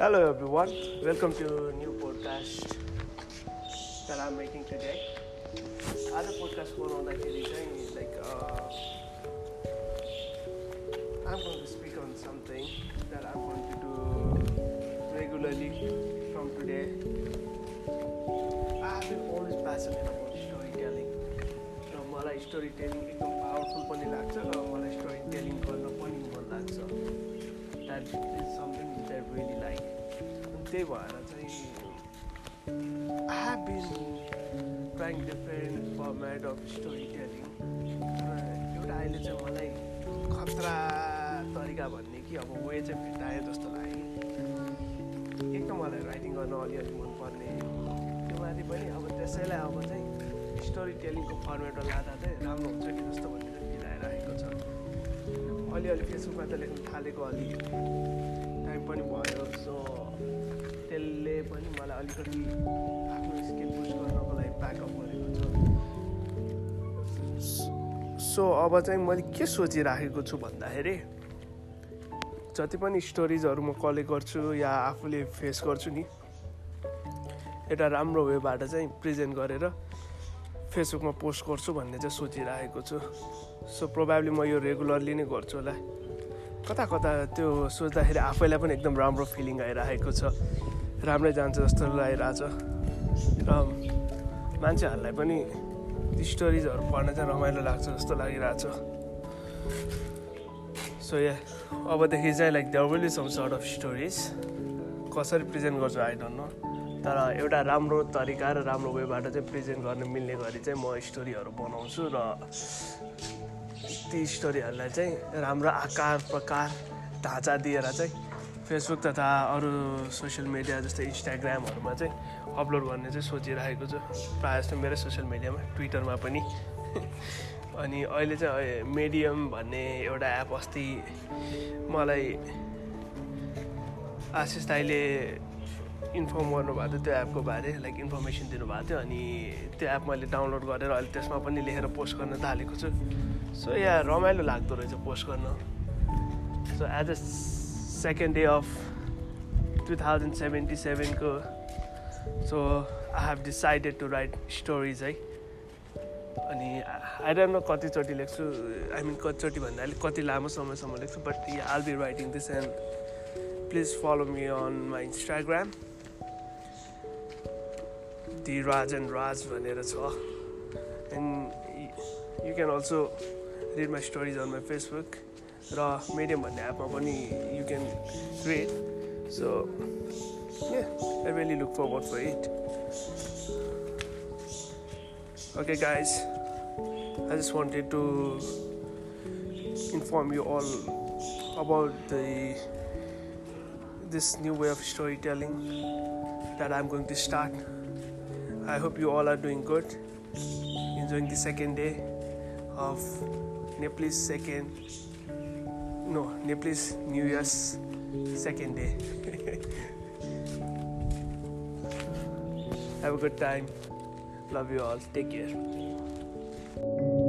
Hello everyone, welcome to a new podcast that I'm making today. आज podcast बनाउँदाखेरि चाहिँ like I'm going to speak on something that I'm going to do regularly from today. I have been always passionate about storytelling. र मलाई story telling एकदम powerful पनि लाग्छ र मलाई स्टोरी टेलिङ गर्न that is something which I really like त्यही भएर चाहिँ I have been trying different format of story telling एउटा अहिले चाहिँ मलाई खतरा तरिका भन्ने कि अब वे चाहिँ भेटायो जस्तो लाग्यो। एक त मलाई राइटिङ गर्न अलिअलि मनपर्ने। त्यो माथि पनि अब त्यसैलाई अब चाहिँ स्टोरी टेलिङको फर्मेटमा लाँदा चाहिँ राम्रो हुन्छ कि जस्तो भन्ने चाहिँ फिल आइरहेको छ। अलिअलि फेसबुकमा त लेख्नु थालेको अलि टाइम पनि भयो सो त्यसले पनि मलाई अलिकति आफ्नो स्किल बुस्ट गर्नको लागि ब्याकअप गरेको छ। सो अब चाहिँ मैले के सोचिराखेको छु भन्दाखेरि जति पनि स्टोरिजहरू म कलेक्ट गर्छु या आफूले फेस गर्छु नि एउटा राम्रो वेबाट चाहिँ प्रेजेन्ट गरेर फेसबुकमा पोस्ट गर्छु भन्ने चाहिँ सोचिरहेको छु। सो प्रोभाब्ली म यो रेगुलरली नै गर्छु होला। कता कता त्यो सोच्दाखेरि आफैलाई पनि एकदम राम्रो फिलिङ आइरहेको छ। राम्रै जान्छ जस्तो लागिरहेछ। र मान्छेहरूलाई पनि स्टोरिजहरू पढ्न चाहिँ रमाइलो लाग्छ जस्तो लागिरहेछ। सो या अबदेखि चाहिँ like there will some sort of stories कसरी प्रेजेन्ट गर्छु आई डोन्ट नो तर एउटा राम्रो तरिका र राम्रो वेबाट चाहिँ प्रेजेन्ट गर्न मिल्ने गरी चाहिँ म स्टोरीहरू बनाउँछु र ती स्टोरीहरूलाई चाहिँ राम्रो आकार प्रकार ढाँचा दिएर चाहिँ फेसबुक तथा अरू सोसियल मिडिया जस्तै इन्स्टाग्रामहरूमा चाहिँ अपलोड गर्ने चाहिँ सोचिरहेको छु। प्रायः जस्तो मेरै सोसियल मिडियामा ट्विटरमा पनि। अनि अहिले चाहिँ मिडियम भन्ने एउटा एप अस्ति मलाई आशिष दाईले इन्फर्म गर्नुभएको थियो त्यो एपको बारे लाइक इन्फर्मेसन दिनुभएको थियो अनि त्यो एप मैले डाउनलोड गरेर अहिले त्यसमा पनि लेखेर पोस्ट गर्न थालेको छु। सो यहाँ रमाइलो लाग्दो रहेछ पोस्ट गर्न। So as a second day of two thousand seventy सेभेनको so I have decided to write stories है अनि आई डोन्ट नो कतिचोटि लेख्छु आई मिन कतिचोटि भन्दा अलिक कति लामो समयसम्म लेख्छु but I'll be writing this and please follow me on my Instagram the Raj and राज भनेर छ and you can also read my stories on my Facebook र मिडियम भन्ने एपमा पनि you can read so I really look forward for it okay guys i just wanted to inform you all about the this new way of storytelling that i'm going to start i hope you all are doing good enjoying the second day of nepalese second no nepalese new year's second day have a good time Love you all. Take care.